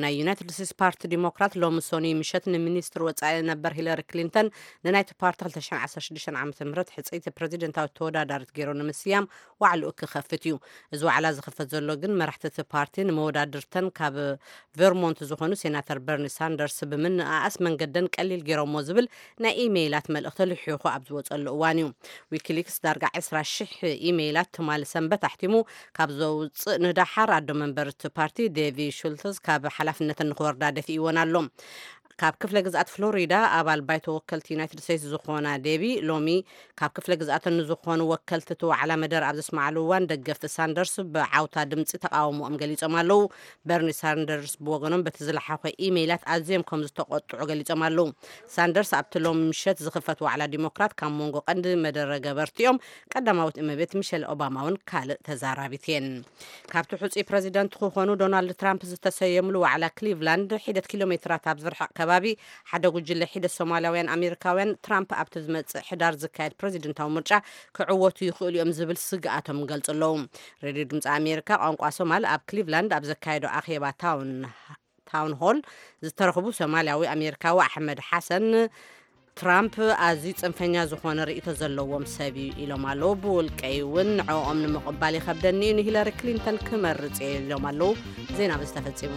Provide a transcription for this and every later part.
ናይ ዩናይትድ ስቴትስ ፓርቲ ዲሞክራት ሎሚ ሶኒ ምሸት ንሚኒስትር ወፃኢ ነበር ሂለሪ ክሊንተን ንናይቲ ፓርቲ 216 ዓ ም ሕፅይቲ ፕረዚደንታዊት ተወዳዳሪት ገይሩ ንምስያም ዋዕልኡ ክኸፍት እዩ እዚ ዋዕላ ዝኽፈት ዘሎ ግን መራሕቲ እቲ ፓርቲ ንመወዳድርተን ካብ ቨርሞንት ዝኾኑ ሴናተር በርኒ ሳንደርስ ብምንኣኣስ መንገደን ቀሊል ገይሮሞ ዝብል ናይ ኢመይላት መልእኽቲ ልሒኹ ኣብ ዝወጸሉ እዋን እዩ። ዊኪሊክስ ዳርጋ ዕስራ ሽሕ ኢመይላት ትማሊ ሰንበት ኣሕቲሙ ካብ ዘውጽእ ንደሓር ኣዶ መንበር እቲ ፓርቲ ዴቪ ሹልትዝ ካብ ሓላፍነተን ንክወርዳ ደፊእወን ኣሎ። ካብ ክፍለ ግዝኣት ፍሎሪዳ ኣባል ባይቶ ወከልቲ ዩናይትድ ስቴትስ ዝኾና ዴቪ ሎሚ ካብ ክፍለ ግዝኣተን ንዝኾኑ ወከልቲ እቲ ዋዕላ መደረ ኣብ ዘስምዓሉ እዋን ደገፍቲ ሳንደርስ ብዓውታ ድምፂ ተቓውሞኦም ገሊፆም ኣለው። በርኒ ሳንደርስ ብወገኖም በቲ ዝለሓኾ ኢሜይላት ኣዝዮም ከም ዝተቖጥዑ ገሊፆም ኣለው። ሳንደርስ ኣብቲ ሎሚ ምሸት ዝኽፈት ዋዕላ ዲሞክራት ካብ መንጎ ቀንዲ መደረ ገበርቲ እዮም። ቀዳማዊት እመቤት ሚሸል ኦባማ እውን ካልእ ተዛራቢት እየን። ካብቲ ሕፁይ ፕረዚደንት ክኾኑ ዶናልድ ትራምፕ ዝተሰየምሉ ዋዕላ ክሊቭላንድ ሒደት ኪሎ ሜትራት ኣብ ዝርሕቕ ከባቢ ሓደ ጉጅለ ሒደት ሶማላውያን ኣሜሪካውያን ትራምፕ ኣብቲ ዝመጽእ ሕዳር ዝካየድ ፕረዚደንታዊ ምርጫ ክዕወቱ ይኽእሉ እዮም ዝብል ስግኣቶም ይገልጹ ኣለዉ። ሬድዮ ድምፂ ኣሜሪካ ቋንቋ ሶማል ኣብ ክሊቭላንድ ኣብ ዘካየዶ ኣኼባ ታውን ታውን ሆል ዝተረኽቡ ሶማልያዊ ኣሜሪካዊ ኣሕመድ ሓሰን ትራምፕ ኣዝዩ ፅንፈኛ ዝኾነ ርእቶ ዘለዎም ሰብ እዩ ኢሎም ኣለዉ። ብውልቀይ እውን ንዕኦም ንምቕባል ይኸብደኒ እዩ ንሂለሪ ክሊንተን ክመርፅ እየ ኢሎም ኣለዉ። ዜና በዚ ተፈጺሙ።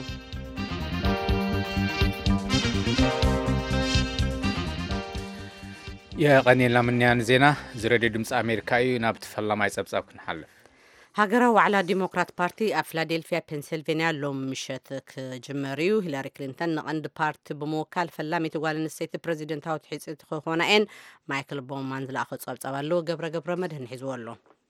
የቐኒልና ምንያን ዜና እዚ ረድዮ ድምፂ ኣሜሪካ እዩ ናብ ትፈላማይ ፀብፃብ ክንሓልፍ ሃገራዊ ዋዕላ ዲሞክራት ፓርቲ ኣብ ፊላደልፊያ ፔንስልቬንያ ሎም ምሸት ክጅመር እዩ ሂላሪ ክሊንተን ንቐንዲ ፓርቲ ብምውካል ፈላሚቲ ጓል ኣንስተይቲ ፕረዚደንታዊ ትሕፅቲ ክኾና እየን ማይክል ቦማን ዝለኣኸ ፀብፃብ ኣለዎ ገብረ ገብረ መድህን ሒዝዎ ኣሎ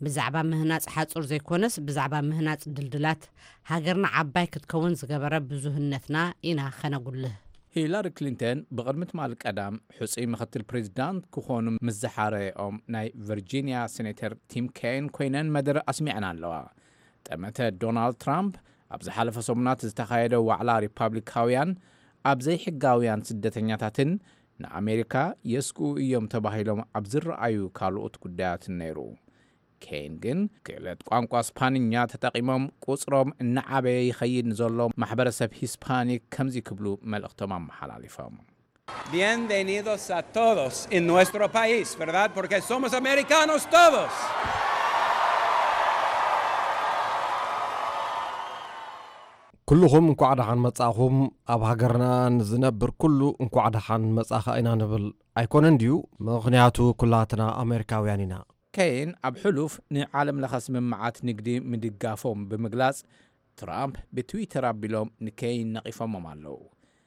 ብዛዕባ ምህናጽ ሓጹር ዘይኮነስ ብዛዕባ ምህናጽ ድልድላት፣ ሃገርና ዓባይ ክትከውን ዝገበረ ብዙህነትና ኢና ከነጉልህ። ሂላሪ ክሊንተን ብቕድሚ ትማል ቀዳም ሕጹይ ምኽትል ፕሬዚዳንት ክኾኑ ምስ ዝሓረየኦም ናይ ቨርጂንያ ሴኔተር ቲም ከይን ኮይነን መደረ ኣስሚዐን ኣለዋ። ጠመተ ዶናልድ ትራምፕ ኣብ ዝሓለፈ ሰሙናት ዝተኻየደ ዋዕላ ሪፓብሊካውያን ኣብ ዘይሕጋውያን ስደተኛታትን ንኣሜሪካ የስግኡ እዮም ተባሂሎም ኣብ ዝረኣዩ ካልኦት ጉዳያትን ነይሩ። ኬይን ግን ክእለት ቋንቋ ስፓንኛ ተጠቒሞም ቁጽሮም እናዓበየ ይኸይድ ንዘሎ ማሕበረሰብ ሂስፓኒክ ከምዚ ክብሉ መልእኽቶም ኣመሓላሊፎም። Bienvenidos a todos en nuestro país, verdad? Porque somos americanos todos! ኩሉኹም እንኳዕ ደሓን መጻእኹም ኣብ ሃገርና ንዝነብር ኩሉ እንኳዕ ደሓን መጻኻ ኢና ንብል ኣይኮነን ድዩ ምኽንያቱ ኩላትና ኣሜሪካውያን ኢና። ከይን ኣብ ሕሉፍ ንዓለም ለኸ ስምምዓት ንግዲ ምድጋፎም ብምግላጽ ትራምፕ ብትዊተር ኣቢሎም ንከይን ነቒፎሞም ኣለው።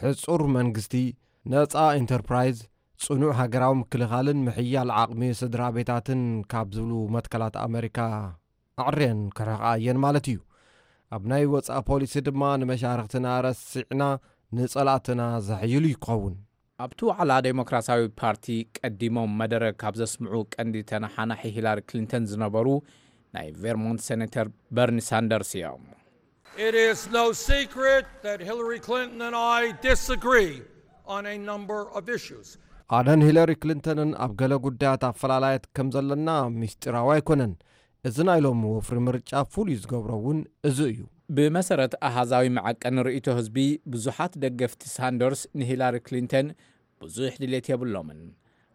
ሕጹር መንግስቲ፣ ነጻ ኢንተርፕራይዝ፣ ጽኑዕ ሃገራዊ ምክልኻልን ምሕያል ዓቕሚ ስድራቤታትን ካብ ዝብሉ መትከላት ኣመሪካ ኣዕርየን ክርሕቓ እየን ማለት እዩ። ኣብ ናይ ወጻኢ ፖሊሲ ድማ ንመሻርኽትና ረሲዕና ንጸላእትና ዘሐይሉ እዩ ክኸውን። ኣብቲ ዋዕላ ደሞክራስያዊ ፓርቲ ቀዲሞም መደረ ካብ ዘስምዑ ቀንዲ ተነሓናሒ ሂላሪ ክሊንተን ዝነበሩ ናይ ቬርሞንት ሴኔተር በርኒ ሳንደርስ እዮም። It is no secret that Hillary Clinton and I disagree on a number of issues. ኣነን ሂለሪ ክሊንተንን ኣብ ገለ ጉዳያት ኣፈላላየት ከም ዘለና ምስጢራዊ ኣይኮነን። እዚ ናይ ሎሚ ወፍሪ ምርጫ ፍሉይ ዝገብሮ እውን እዚ እዩ። ብመሰረት ኣሃዛዊ መዐቀኒ ርእይቶ ህዝቢ፣ ብዙሓት ደገፍቲ ሳንደርስ ንሂላሪ ክሊንተን ብዙሕ ድሌት የብሎምን።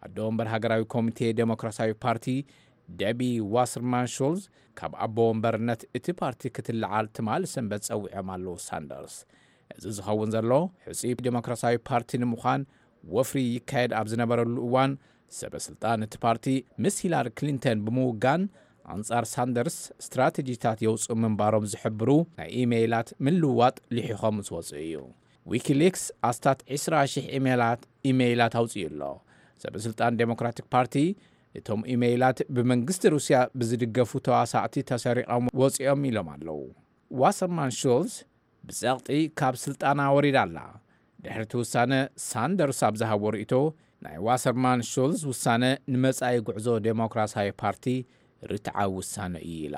ኣደ ወንበር ሃገራዊ ኮሚቴ ደሞክራሲያዊ ፓርቲ ደቢ ዋስርማን ሹልዝ ካብ ኣቦ ወንበርነት እቲ ፓርቲ ክትለዓል ትማል ሰንበት ጸዊዖም ኣለዉ ሳንደርስ። እዚ ዝኸውን ዘሎ ሕጹይ ደሞክራሲያዊ ፓርቲ ንምዃን ወፍሪ ይካየድ ኣብ ዝነበረሉ እዋን ሰበ ስልጣን እቲ ፓርቲ ምስ ሂላሪ ክሊንተን ብምውጋን ኣንጻር ሳንደርስ ስትራተጂታት የውጽኡ ምንባሮም ዝሕብሩ ናይ ኢመይላት ምልውዋጥ ልሒኾም ዝወጹ እዩ። ዊኪሊክስ ኣስታት ዕስራ ሽሕ ኢሜላት ኢመይላት ኣውጺኡ ኣሎ። ሰበስልጣን ደሞክራቲክ ፓርቲ፣ እቶም ኢመይላት ብመንግስቲ ሩስያ ብዝድገፉ ተዋሳእቲ ተሰሪቘም ወጺኦም ኢሎም ኣለዉ። ዋሰርማን ሹልዝ ብጸቕጢ ካብ ስልጣና ወሪዳ ኣላ። ድሕሪ'ቲ ውሳነ፣ ሳንደርስ ኣብ ዝሃቦ ርእይቶ፣ ናይ ዋሰርማን ሹልዝ ውሳነ ንመጻኢ ጉዕዞ ደሞክራስያዊ ፓርቲ ርትዓዊ ውሳነ እዩ ኢላ።